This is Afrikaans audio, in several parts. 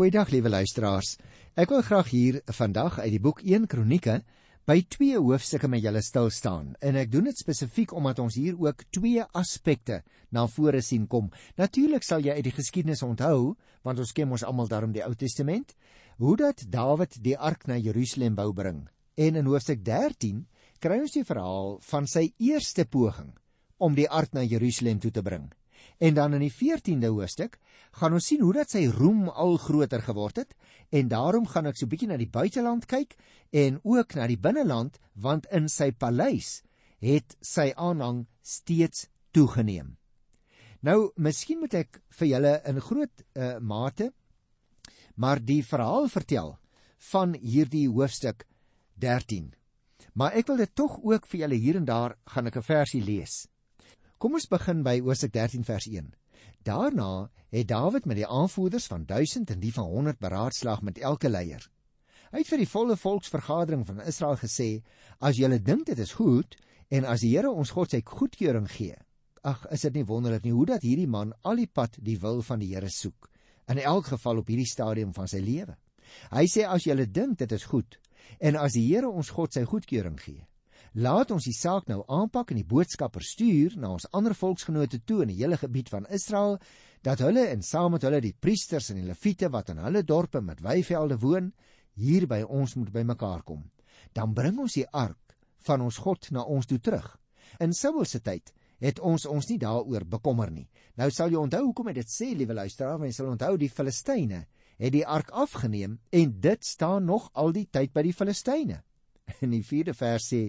Goeiedag liewe luisteraars. Ek wil graag hier vandag uit die boek 1 Kronieke by twee hoofstukke met julle stil staan. En ek doen dit spesifiek omdat ons hier ook twee aspekte na vore sien kom. Natuurlik sal jy uit die geskiedenis onthou, want ons ken ons almal daarom die Ou Testament, hoe dat Dawid die ark na Jerusalem wou bring. En in hoofstuk 13 kry ons die verhaal van sy eerste poging om die ark na Jerusalem toe te bring. En dan in die 14de hoofstuk gaan ons sien hoe dat sy roem al groter geword het en daarom gaan ek so 'n bietjie na die buiteland kyk en ook na die binneland want in sy paleis het sy aanhang steeds toegeneem. Nou, miskien moet ek vir julle in groot uh, mate maar die verhaal vertel van hierdie hoofstuk 13. Maar ek wil dit tog ook vir julle hier en daar gaan ek 'n versie lees. Kom ons begin by Hoofstuk 13 vers 1. Daarna het Dawid met die aanvoerders van 1000 en die van 100 beraadslaag met elke leier. Hy het vir die volle volksvergadering van Israel gesê: "As julle dink dit is goed en as die Here ons God sy goedkeuring gee, ag, is dit nie wonderlik nie hoe dat hierdie man al die pad die wil van die Here soek, in elk geval op hierdie stadium van sy lewe. Hy sê as julle dink dit is goed en as die Here ons God sy goedkeuring gee, Laat ons die saak nou aanpak en die boodskapper stuur na ons ander volksgenote toe in die hele gebied van Israel dat hulle en saam met hulle die priesters en die leviete wat in hulle dorpe met weivelde woon hier by ons moet bymekaar kom. Dan bring ons die ark van ons God na ons toe terug. In Saul se tyd het ons ons nie daaroor bekommer nie. Nou sal jy onthou hoekom ek dit sê, liewe luisteraar, want jy sal onthou die Filistyne het die ark afgeneem en dit staan nog al die tyd by die Filistyne. In die 4de vers sê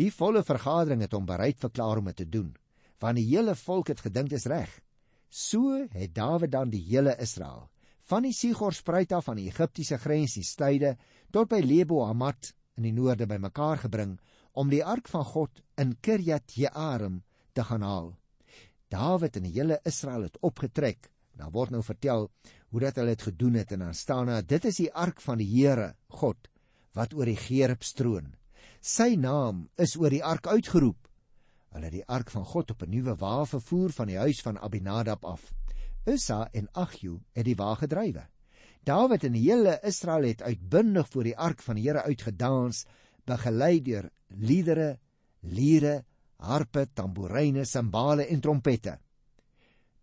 Die volle vergadering het hom bereid verklaar om dit te doen, want die hele volk het gedink dit is reg. So het Dawid dan die hele Israel, van die Sigorspruit af aan die Egiptiese grens die styde tot by Lebo Hamat in die noorde bymekaar gebring om die ark van God in Kirjat Jearim te gaan haal. Dawid en die hele Israel het opgetrek. Nou word nou vertel hoe dat hulle dit gedoen het en dan staan daar dit is die ark van die Here God wat oor die Gerub stroon. Sy naam is oor die ark uitgeroep. Hulle het die ark van God op 'n nuwe wa vervoer van die huis van Abinadab af. Ussa en Agju het die wa gedrywe. Dawid en die hele Israel het uitbundig voor die ark van die Here uitgedans, begelei deur liedere, liere, harpe, tamboerine, simbale en trompette.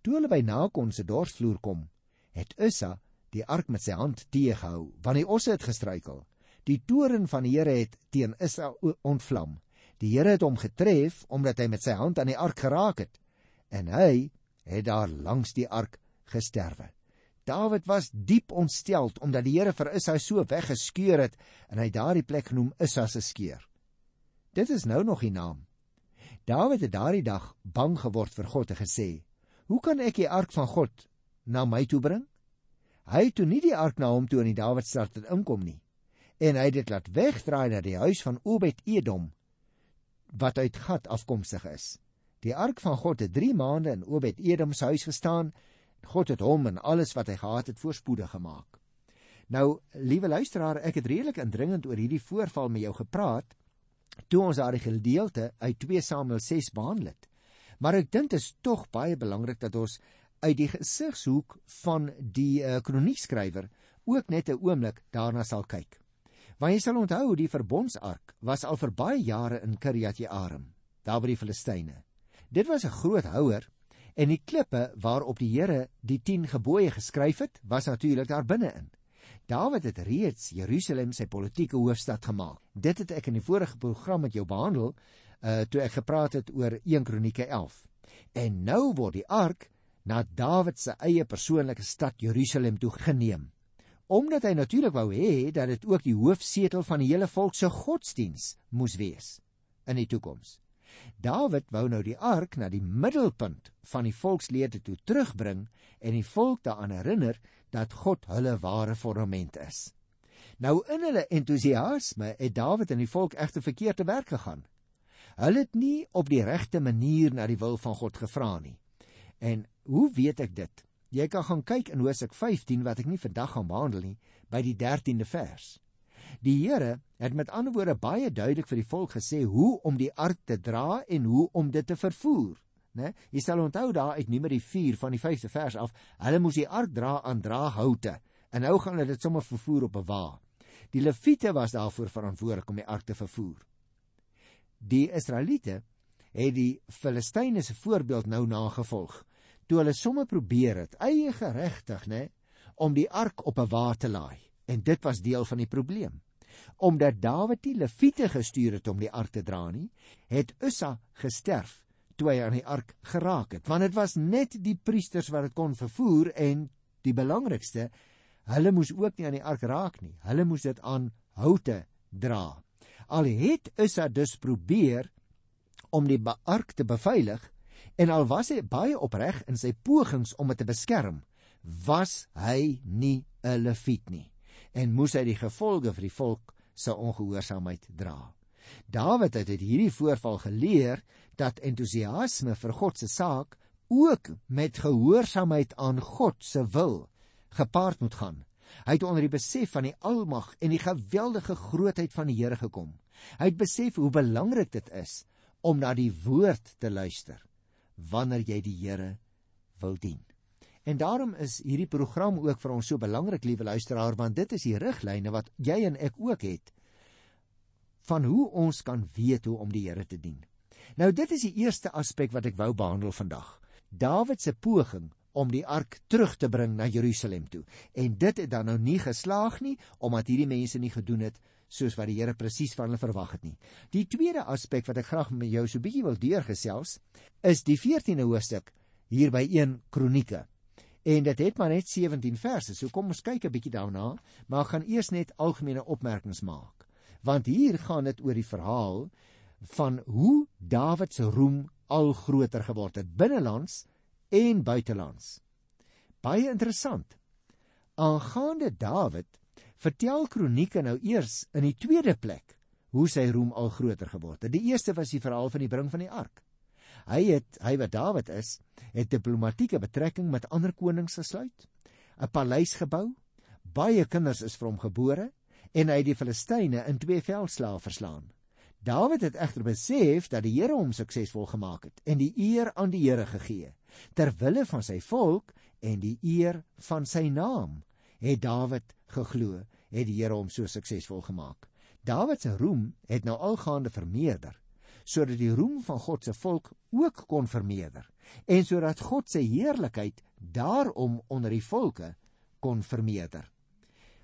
Toe hulle by Nakon se dorpsvloer kom, het Ussa die ark met sy hand teëgehou, want die osse het gestruikel. Die toren van die Here het teen Israel ontvlam. Die Here het hom getref omdat hy met sy hand aan die ark geraak het en hy het daar langs die ark gesterwe. Dawid was diep ontsteld omdat die Here vir Israel so weggeskeur het en hy daardie plek genoem Issa se skeur. Dit is nou nog die naam. Dawid het daardie dag bang geword vir God en gesê: "Hoe kan ek die ark van God na my toe bring?" Hy het toe nie die ark na hom toe in die Dawidstad inkom nie en hy het dit laat wegdraai na die huis van Obed Edom wat uit Gat afkomstig is. Die ark van God het 3 maande in Obed Edom se huis gestaan. God het hom en alles wat hy gehad het voorspoedig gemaak. Nou, liewe luisteraar, ek het redelik indringend oor hierdie voorval met jou gepraat toe ons daardie gedeelte uit 2 Samuel 6 behandel het. Maar ek dink dit is tog baie belangrik dat ons uit die gesigshoek van die uh, kroniekskrywer ook net 'n oomblik daarna sal kyk. Want jy sal onthou die verbondsark was al vir baie jare in Kirjat Jearim, daar by die Filistyne. Dit was 'n groot houer en die klippe waarop die Here die 10 gebooie geskryf het, was natuurlik daar binne-in. Dawid het reeds Jerusalem sy politieke hoofstad gemaak. Dit het ek in die vorige program met jou behandel, uh toe ek gepraat het oor 1 Kronieke 11. En nou word die ark na Dawid se eie persoonlike stad Jerusalem toe geneem omdat hy natuurlik wou hê dat dit ook die hoofsetel van die hele volk se godsdiens moes wees in die toekoms. Dawid wou nou die ark na die middelpunt van die volkslede toe terugbring en die volk daaraan herinner dat God hulle ware fondament is. Nou in hulle entoesiasme het Dawid en die volk egter verkeerd te werk gegaan. Hulle het nie op die regte manier na die wil van God gevra nie. En hoe weet ek dit? Jy kan gaan kyk in Hosea 15 wat ek nie vandag gaan behandel nie by die 13de vers. Die Here het met ander woorde baie duidelik vir die volk gesê hoe om die ark te dra en hoe om dit te vervoer, né? Jy sal onthou daar uit Numeri 4 van die 5de vers af, hulle moes die ark dra aan draaghoute En nou gaan hulle dit sommer vervoer op 'n wa. Die Lewiete was daarvoor verantwoordelik om die ark te vervoer. Die Israeliete het die Filistyne se voorbeeld nou nagevolg. Toe hulle sommer probeer het, eie geregtig, né, om die ark op 'n wa te laai. En dit was deel van die probleem. Omdat Dawid die Lewiete gestuur het om die ark te dra nie, het Ussa gesterf toe hy aan die ark geraak het, want dit was net die priesters wat dit kon vervoer en die belangrikste, hulle moes ook nie aan die ark raak nie. Hulle moes dit aan houte dra. Al het Ussa dus probeer om die ark te beveilig en al was hy baie opreg in sy pogings om dit te beskerm, was hy nie 'n leviet nie en moes hy die gevolge vir die volk se ongehoorsaamheid dra. Dawid het uit hierdie voorval geleer dat entoesiasme vir God se saak ook met gehoorsaamheid aan God se wil gepaard moet gaan. Hy het onder die besef van die almag en die geweldige grootheid van die Here gekom. Hy het besef hoe belangrik dit is om na die woord te luister wanneer jy die Here wil dien. En daarom is hierdie program ook vir ons so belangrik, liewe luisteraar, want dit is die riglyne wat jy en ek ook het van hoe ons kan weet hoe om die Here te dien. Nou dit is die eerste aspek wat ek wou behandel vandag. Dawid se poging om die ark terug te bring na Jerusalem toe. En dit het dan nou nie geslaag nie omdat hierdie mense nie gedoen het soos wat die Here presies van hulle verwag het nie. Die tweede aspek wat ek graag met jou so bietjie wil deurgesels, is die 14de hoofstuk hier by 1 Kronieke. En dit het maar net 17 verse. So kom ons kyk 'n bietjie daarna, maar gaan eers net algemene opmerkings maak. Want hier gaan dit oor die verhaal van hoe Dawid se roem al groter geword het binnelands en buitelands. Baie interessant. Aangaande Dawid vertel Kronieke nou eers in die tweede plek hoe sy roem al groter geword het. Die eerste was die verhaal van die bring van die ark. Hy het hy wat Dawid is, het diplomatieke betrekking met ander konings gesluit, 'n paleis gebou, baie kinders is vir hom gebore en hy het die Filistyne in twee veldslae verslaan. Dawid het egter besef dat die Here hom suksesvol gemaak het en die eer aan die Here gegee. Ter wille van sy volk en die eer van sy naam het Dawid geglo, het die Here hom so suksesvol gemaak. Dawid se roem het nou algaande vermeerder sodat die roem van God se volk ook kon vermeerder en sodat God se heerlikheid daarom onder die volke kon vermeerder.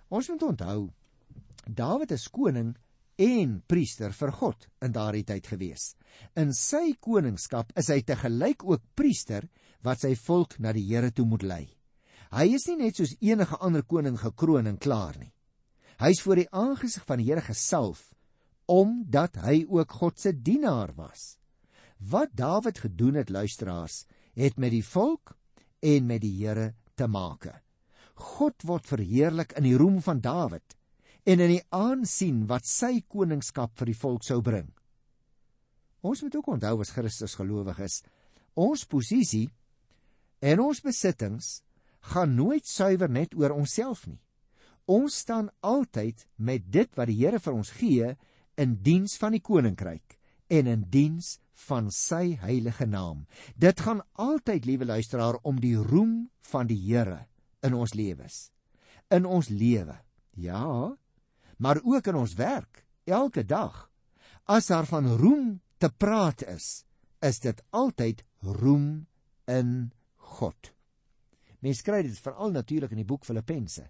Ons moet onthou Dawid is koning en priester vir God in daardie tyd gewees. In sy koningskap is hy te gelyk ook priester wat sy volk na die Here toe moet lei. Hy is nie net soos enige ander koning gekroon en klaar nie. Hy is voor die aangesig van die Here gesalf omdat hy ook God se dienaar was. Wat Dawid gedoen het, luisteraars, het met die volk en met die Here te maak. God word verheerlik in die roem van Dawid en in die aansien wat sy koningskap vir die volk sou bring. Ons moet ook onthou as Christus gelowiges, ons posisie en ons besittings gaan nooit suiwer net oor onsself nie. Ons staan altyd met dit wat die Here vir ons gee in diens van die koninkryk en in diens van sy heilige naam. Dit gaan altyd, liewe luisteraar, om die roem van die Here in ons lewens. In ons lewe. Ja, maar ook in ons werk, elke dag. As daar van roem te praat is, is dit altyd roem in God. Mens kry dit veral natuurlik in die boek Filippense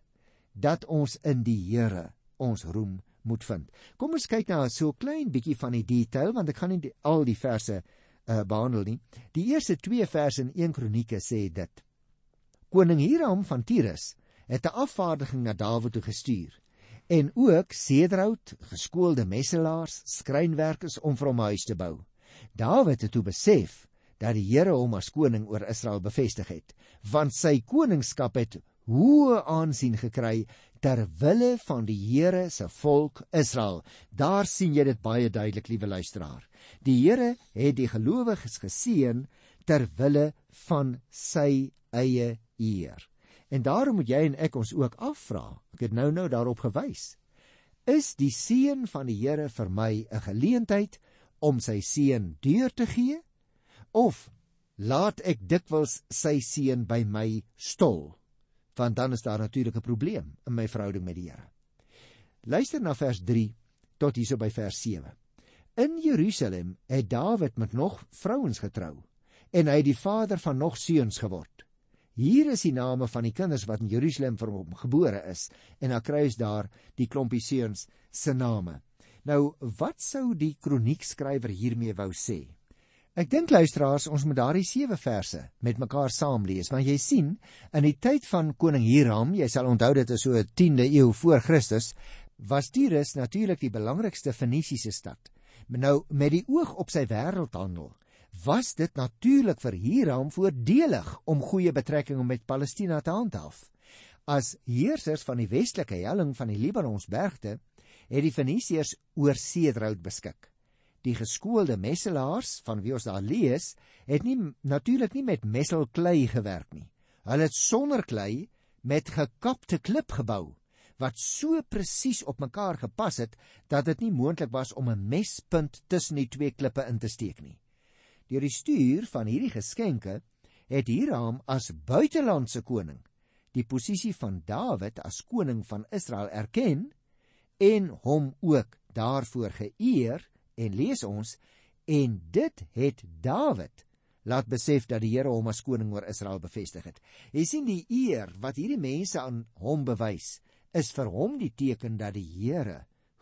dat ons in die Here ons roem moet vind. Kom ons kyk nou so 'n klein bietjie van die detail want ek gaan nie die, al die verse uh, behandel nie. Die eerste 2 verse in 1 Kronieke sê dit: Koning Hiram van Tyrus het 'n afvaardiging na Dawid toe gestuur en ook sederhout, geskoolde messelaars, skrynwerkers om vir hom 'n huis te bou. Dawid het toe besef dat die Here hom as koning oor Israel bevestig het, want sy koningskap het hoë aansien gekry ter wille van die Here se volk Israel. Daar sien jy dit baie duidelik, liewe luisteraar. Die Here het die gelowiges geseën ter wille van sy eie eer. En daarom moet jy en ek ons ook afvra. Ek het nou nou daarop gewys. Is die seën van die Here vir my 'n geleentheid om sy seën deur te gee of laat ek dikwels sy seën by my stol want dan is daar natuurlik 'n probleem in my verhouding met die Here. Luister na vers 3 tot hierso by vers 7. In Jerusalem het Dawid met nog vrouens getrou en hy het die vader van nog seuns geword. Hier is die name van die kinders wat in Jerusalem vir hom gebore is en dan kry ons daar die klompie seuns se name. Nou, wat sou die kroniekskrywer hiermee wou sê? Ek dink luisteraars, ons moet daardie 7 verse met mekaar saam lees, want jy sien, in die tyd van koning Hiram, jy sal onthou dit is so 'n 10de eeu voor Christus, was Tyrus natuurlik die belangrikste Fenisiese stad. Maar nou met die oog op sy wêreldhandel, was dit natuurlik vir Hiram voordelig om goeie betrekkinge met Palestina te handhaaf. As heersers van die westelike helling van die Libanonsbergte, het die Fenisiërs oor seedraut beskik die geskoolde messelaars van wie ons daar lees, het nie natuurlik nie met messelklei gewerk nie. Hulle het sonder klei met gekapte klip gebou wat so presies op mekaar gepas het dat dit nie moontlik was om 'n mespunt tussen die twee klippe in te steek nie. Deur die stuur van hierdie geskenke het Hiram as buitelandse koning die posisie van Dawid as koning van Israel erken en hom ook daarvoor geëer en lees ons en dit het Dawid laat besef dat die Here hom as koning oor Israel bevestig het. Jy sien die eer wat hierdie mense aan hom bewys is vir hom die teken dat die Here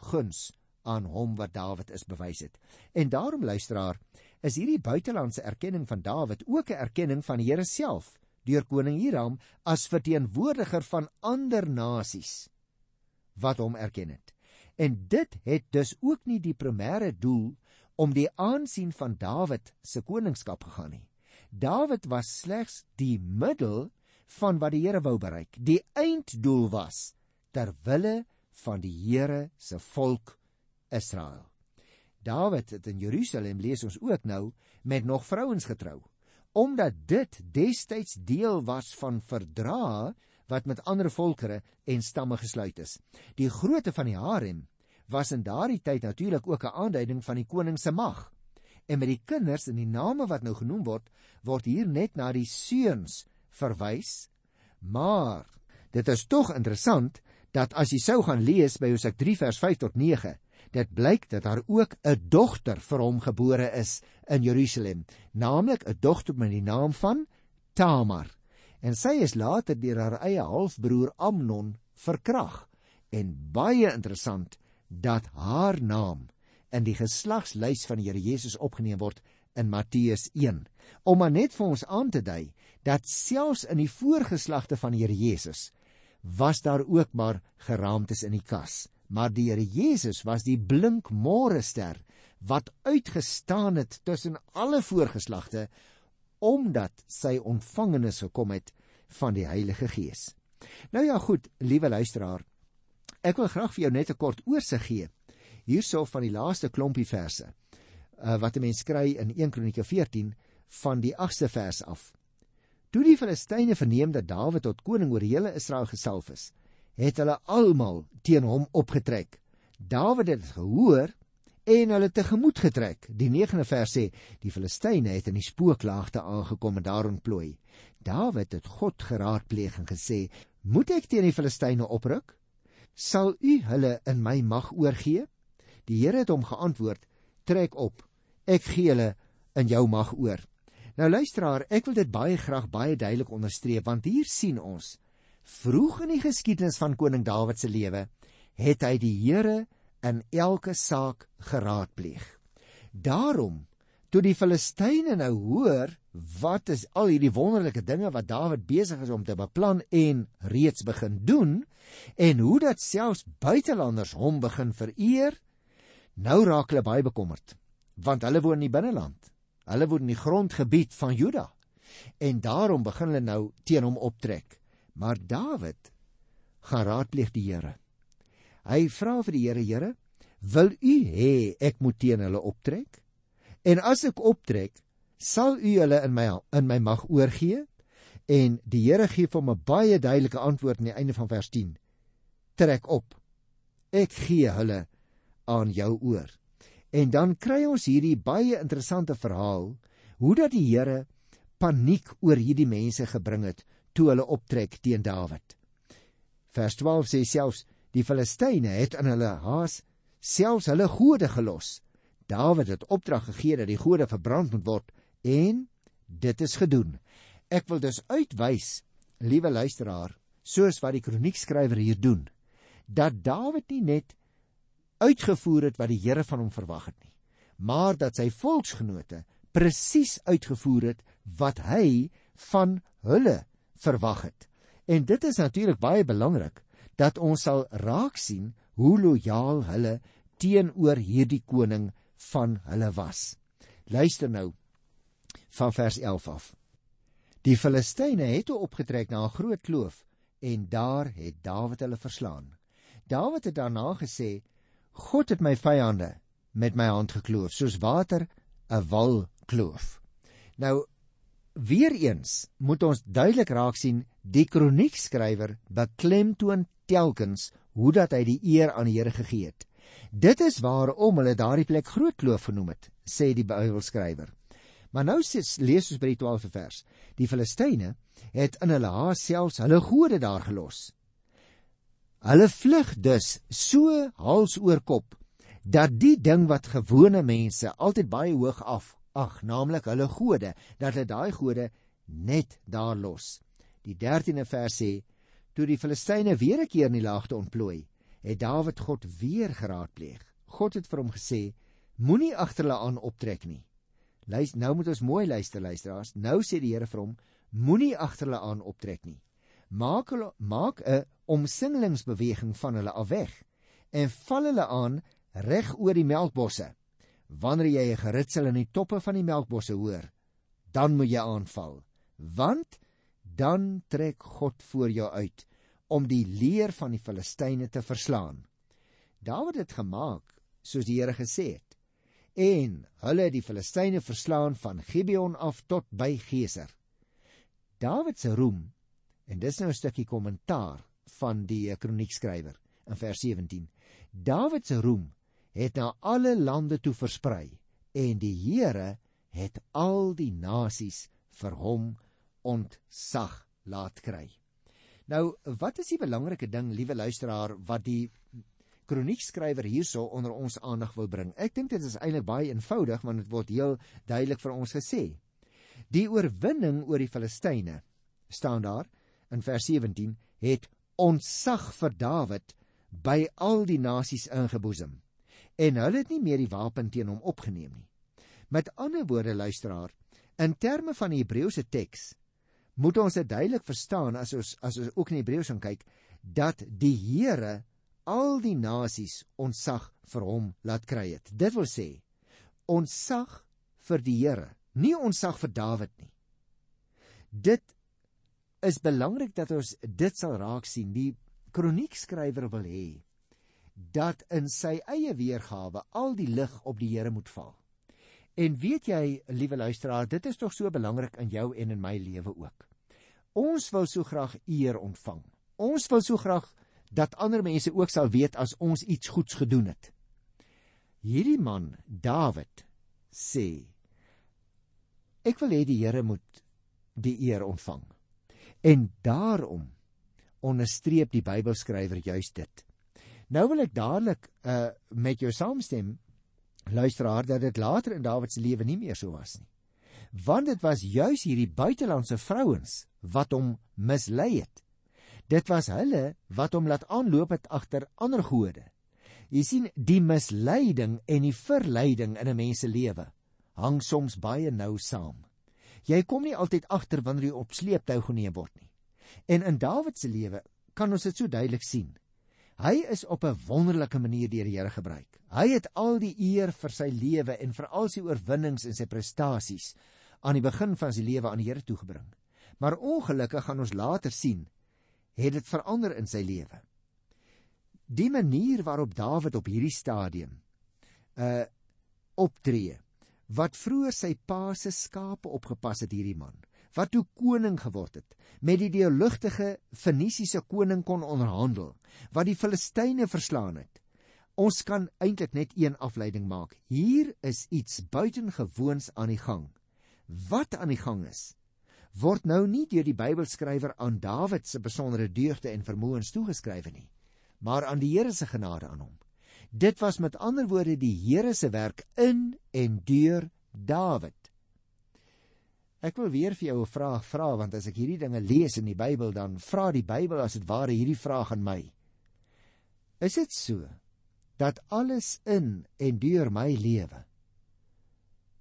guns aan hom wat Dawid is bewys het. En daarom luisteraar, is hierdie buitelandse erkenning van Dawid ook 'n erkenning van die Here self deur koning Hiram as verteenwoordiger van ander nasies wat hom erken het. En dit het dus ook nie die primêre doel om die aansien van Dawid se koningskap gegaan nie. Dawid was slegs die middel van wat die Here wou bereik. Die einddoel was ter wille van die Here se volk Israel. Dawid het in Jerusalem lees ons ook nou met nog vrouens getrou omdat dit destyds deel was van verdrae wat met ander volkere en stamme gesluit is. Die grootte van die harem was in daardie tyd natuurlik ook 'n aanduiding van die koning se mag. En met die kinders en die name wat nou genoem word, word hier net na die seuns verwys. Maar dit is tog interessant dat as jy sou gaan lees by Hosea 3 vers 5 tot 9, dit blyk dat daar ook 'n dogter vir hom gebore is in Jerusalem, naamlik 'n dogter met die naam van Tamar en sy is later deur haar eie halfbroer Amnon verkrag. En baie interessant dat haar naam in die geslagslys van die Here Jesus opgeneem word in Matteus 1. Om maar net vir ons aan te dui dat selfs in die voorgeslagte van die Here Jesus was daar ook maar geraamtes in die kas, maar die Here Jesus was die blink môre ster wat uitgestaan het tussen alle voorgeslagte omdat sy ontvangenis gekom het van die Heilige Gees. Nou ja goed, liewe luisteraar, ek wil graag vir jou net 'n kort oorsig gee hierso van die laaste klompie verse uh, wat 'n mens kry in 1 Kronieke 14 van die 8ste vers af. Toe die Filistyne verneem dat Dawid tot koning oor hele Israel gesalf is, het hulle almal teen hom opgetrek. Dawid het gehoor en hulle tegemoet getrek. Die 9de vers sê: Die Filistyne het in die spooklaagte aangekom en daar ontplooi. Dawid het God geraadpleeg en gesê: "Moet ek teen die Filistyne opruk? Sal U hulle in my mag oorgee?" Die Here het hom geantwoord: "Trek op. Ek gee hulle in jou mag oor." Nou luisteraar, ek wil dit baie graag baie duidelik onderstreep want hier sien ons vroeg in die geskiedenis van koning Dawid se lewe het hy die Here in elke saak geraadpleeg. Daarom toe die Filistyne nou hoor wat is al hierdie wonderlike dinge wat Dawid besig is om te beplan en reeds begin doen en hoe dat selfs buitelanders hom begin vereer, nou raak hulle baie bekommerd want hulle woon in die binneland. Hulle woon in die grondgebied van Juda. En daarom begin hulle nou teen hom optrek. Maar Dawid gaan raadpleeg die Here. Hy vra vir die Here, Here, wil U hê ek moet teen hulle optrek? En as ek optrek, sal U hulle in my in my mag oorgee? En die Here gee vir hom 'n baie duidelike antwoord aan die einde van vers 10. Trek op. Ek gee hulle aan jou oor. En dan kry ons hierdie baie interessante verhaal hoe dat die Here paniek oor hierdie mense gebring het toe hulle optrek teen Dawid. Vers 12 sê selfs die Filistyne het aan hulle haas selfs hulle gode gelos. Dawid het opdrag gegee dat die gode verbrand moet word en dit is gedoen. Ek wil dus uitwys, liewe luisteraar, soos wat die kroniekskrywer hier doen, dat Dawid nie net uitgevoer het wat die Here van hom verwag het nie, maar dat sy volksgenote presies uitgevoer het wat hy van hulle verwag het. En dit is natuurlik baie belangrik dat ons sal raak sien hoe lojaal hulle teenoor hierdie koning van hulle was. Luister nou van vers 11 af. Die Filistyne het toe opgetrek na 'n groot kloof en daar het Dawid hulle verslaan. Dawid het daarna gesê: God het my vyande met my hand gekloof soos water 'n wal kloof. Nou weer eens moet ons duidelik raak sien die kroniekskrywer beklemtoon telkens hoe dat hy die eer aan die Here gegee het. Dit is waarom hulle daardie plek groot kloof genoem het, sê die Bybelskrywer. Maar nou sies, lees ons by die 12de vers. Die Filistyne het in hulle haas selfs hulle gode daar gelos. Hulle vlug dus so hals oor kop dat die ding wat gewone mense altyd baie hoog af ag, naamlik hulle gode, dat hulle daai gode net daar los. Die 13de vers sê: Toe die Filistyne weer 'n keer in die laagte ontplooi, het Dawid God weer geraadpleeg. God het vir hom gesê: Moenie agter hulle aan optrek nie. Luister, nou moet ons mooi luister, luisteraars. Nou sê die Here vir hom: Moenie agter hulle aan optrek nie. Maak hulle maak 'n omsingelingsbeweging van hulle af weg en val hulle aan reg oor die melkbosse. Wanneer jy 'n geritsel in die toppe van die melkbosse hoor, dan moet jy aanval, want dan trek God voor jou uit om die leer van die Filistyne te verslaan. Dawid het gemaak soos die Here gesê het en hulle het die Filistyne verslaan van Gibeon af tot by Geser. Dawid se roem en dis nou 'n stukkie kommentaar van die kroniekskrywer in vers 17. Dawid se roem het na alle lande toe versprei en die Here het al die nasies vir hom ontsag laat kry. Nou, wat is die belangrike ding, liewe luisteraar, wat die kroniekskrywer hierso onder ons aandag wil bring? Ek dink dit is eintlik baie eenvoudig, want dit word heel duidelik vir ons gesê. Die oorwinning oor die Filistyne staan daar in vers 17 het ontsag vir Dawid by al die nasies ingeboesem en hulle het nie meer die wapen teen hom opgeneem nie. Met ander woorde luisteraar, in terme van die Hebreëse teks moet ons dit duidelik verstaan as ons as ons ook in Hebreëus gaan kyk dat die Here al die nasies ontsag vir hom laat kry het. Dit wil sê ontsag vir die Here, nie ontsag vir Dawid nie. Dit is belangrik dat ons dit sal raak sien. Die kroniekskrywer wil hê dat in sy eie weergawe al die lig op die Here moet val. En weet jy, liewe luisteraar, dit is tog so belangrik in jou en in my lewe ook. Ons wil so graag eer ontvang. Ons wil so graag dat ander mense ook sal weet as ons iets goeds gedoen het. Hierdie man, Dawid, sê ek wil hê die Here moet die eer ontvang. En daarom onderstreep die Bybelskrywer juis dit. Nou wil ek dadelik uh met jou saamstem luisteraar dat dit later in Dawid se lewe nie meer so was nie. Want dit was juis hierdie buitelandse vrouens wat hom mislei het. Dit was hulle wat hom laat aanloop het agter ander gode. Jy sien die misleiding en die verleiding in 'n mens se lewe hang soms baie nou saam. Jy kom nie altyd agter wanneer jy op sleeptou geneem word nie. En in Dawid se lewe kan ons dit so duidelik sien. Hy is op 'n wonderlike manier deur die Here gebruik. Hy het al die eer vir sy lewe en vir al sy oorwinnings en sy prestasies aan die begin van sy lewe aan die Here toegebring. Maar ongelukkig gaan ons later sien het dit verander in sy lewe. Die manier waarop Dawid op hierdie stadium uh optree wat vroeër sy pa se skape opgepas het hierdie man wat toe koning geword het met die deurlugtige Fenisiese koning kon onderhandel wat die Filistyne verslaan het ons kan eintlik net een afleiding maak hier is iets buitengewoons aan die gang wat aan die gang is word nou nie deur die Bybelskrywer aan Dawid se besondere deugde en vermoëns toegeskryf nie, maar aan die Here se genade aan hom. Dit was met ander woorde die Here se werk in en deur Dawid. Ek wil weer vir jou 'n vraag vra want as ek hierdie dinge lees in die Bybel dan vra die Bybel as dit ware hierdie vraag aan my. Is dit so dat alles in en deur my lewe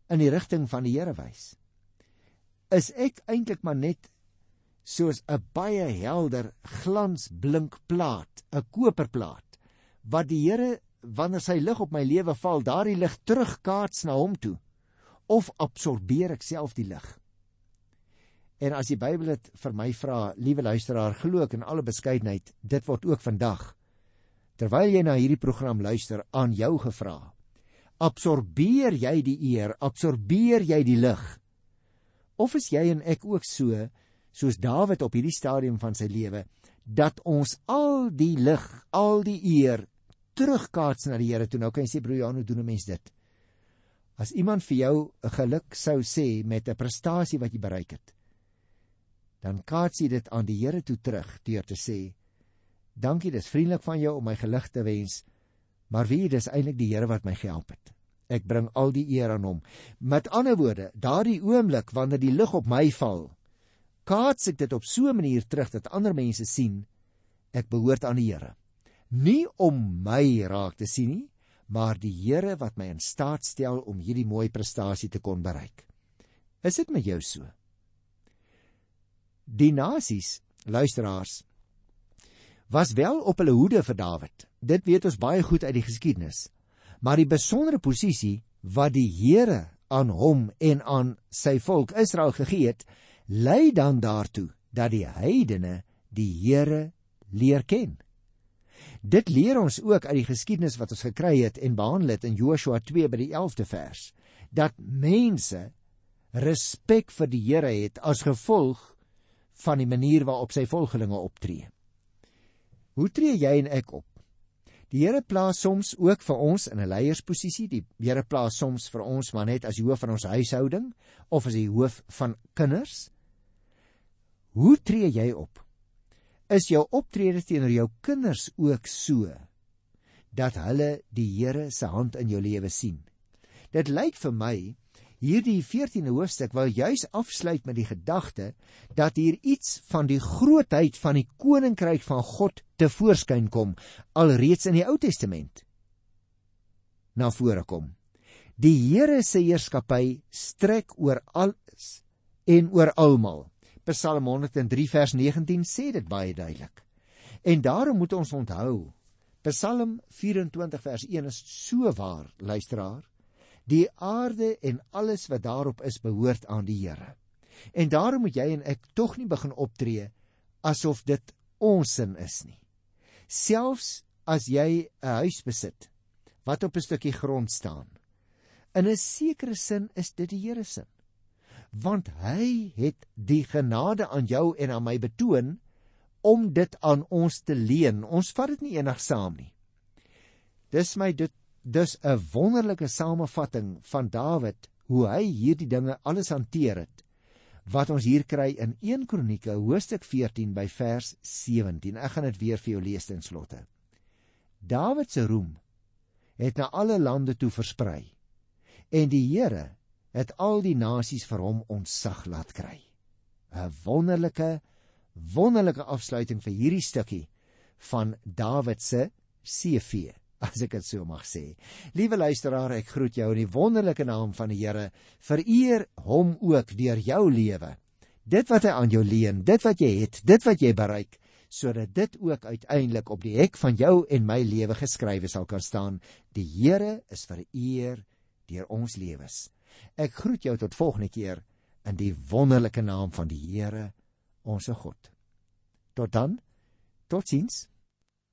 in die rigting van die Here wys? is ek eintlik maar net soos 'n baie helder glansblink plaat, 'n koperplaat wat die Here wanneer sy lig op my lewe val, daardie lig terugkaats na hom toe of absorbeer ek self die lig? En as die Bybel dit vir my vra, liewe luisteraar, glo ek in alle beskeidenheid, dit word ook vandag terwyl jy na hierdie program luister aan jou gevra. Absorbeer jy die eer, absorbeer jy die lig? Of is jy en ek ook so soos Dawid op hierdie stadium van sy lewe dat ons al die lig, al die eer terugkaats na die Here toe. Nou kan jy sê broer Jan, hoe doen 'n mens dit? As iemand vir jou 'n geluk sou sê met 'n prestasie wat jy bereik het, dan kaats jy dit aan die Here toe terug deur te sê: "Dankie, dis vriendelik van jou om my geluk te wens, maar wie, dis eintlik die Here wat my gehelp het." Ek bring al die eer aan hom. Met ander woorde, daardie oomblik wanneer die lig op my val, kaats ek dit op so 'n manier terug dat ander mense sien ek behoort aan die Here. Nie om my raak te sien nie, maar die Here wat my in staat stel om hierdie mooi prestasie te kon bereik. Is dit met jou so? Die nasies, luisteraars, was wel op hulle hoede vir Dawid. Dit weet ons baie goed uit die geskiedenis maar die besondere posisie wat die Here aan hom en aan sy volk Israel gegee het, lei dan daartoe dat die heidene die Here leer ken. Dit leer ons ook uit die geskiedenis wat ons gekry het en behandel het in Joshua 2 by die 11de vers, dat mense respek vir die Here het as gevolg van die manier waarop sy volgelinge optree. Hoe tree jy en ek op? Die Here plaas soms ook vir ons in 'n leiersposisie. Die Here plaas soms vir ons maar net as die hoof van ons huishouding of as die hoof van kinders. Hoe tree jy op? Is jou optrede teenoor jou kinders ook so dat hulle die Here se hand in jou lewe sien? Dit lyk vir my Hierdie 14de hoofstuk wou juis afsluit met die gedagte dat hier iets van die grootheid van die koninkryk van God te voorskyn kom alreeds in die Ou Testament. Na vore kom. Die Here se heerskappy strek oor alles en oor almal. Psalm 103 vers 19 sê dit baie duidelik. En daarom moet ons onthou Psalm 24 vers 1 is so waar, luisteraar. Die aarde en alles wat daarop is behoort aan die Here. En daarom moet jy en ek tog nie begin optree asof dit ons sin is nie. Selfs as jy 'n huis besit wat op 'n stukkie grond staan. In 'n sekere sin is dit die Here se. Want hy het die genade aan jou en aan my betoon om dit aan ons te leen. Ons vat dit nie enigsaam nie. Dis my dit dus 'n wonderlike samevatting van Dawid hoe hy hierdie dinge alles hanteer het wat ons hier kry in 1 Kronieke hoofstuk 14 by vers 17. Ek gaan dit weer vir jou lees ten slotte. Dawid se roem het na alle lande toe versprei en die Here het al die nasies vir hom ontsag laat kry. 'n Wonderlike wonderlike afsluiting vir hierdie stukkie van Dawid se CV as ek dit so mag sê. Liewe luisteraar, ek groet jou in die wonderlike naam van die Here. Vereer hom ook deur jou lewe. Dit wat hy aan jou leen, dit wat jy het, dit wat jy bereik, sodat dit ook uiteindelik op die hek van jou en my lewe geskrywe sal kan staan. Die Here is vereer deur ons lewens. Ek groet jou tot volgende keer in die wonderlike naam van die Here, ons God. Tot dan. Totsiens.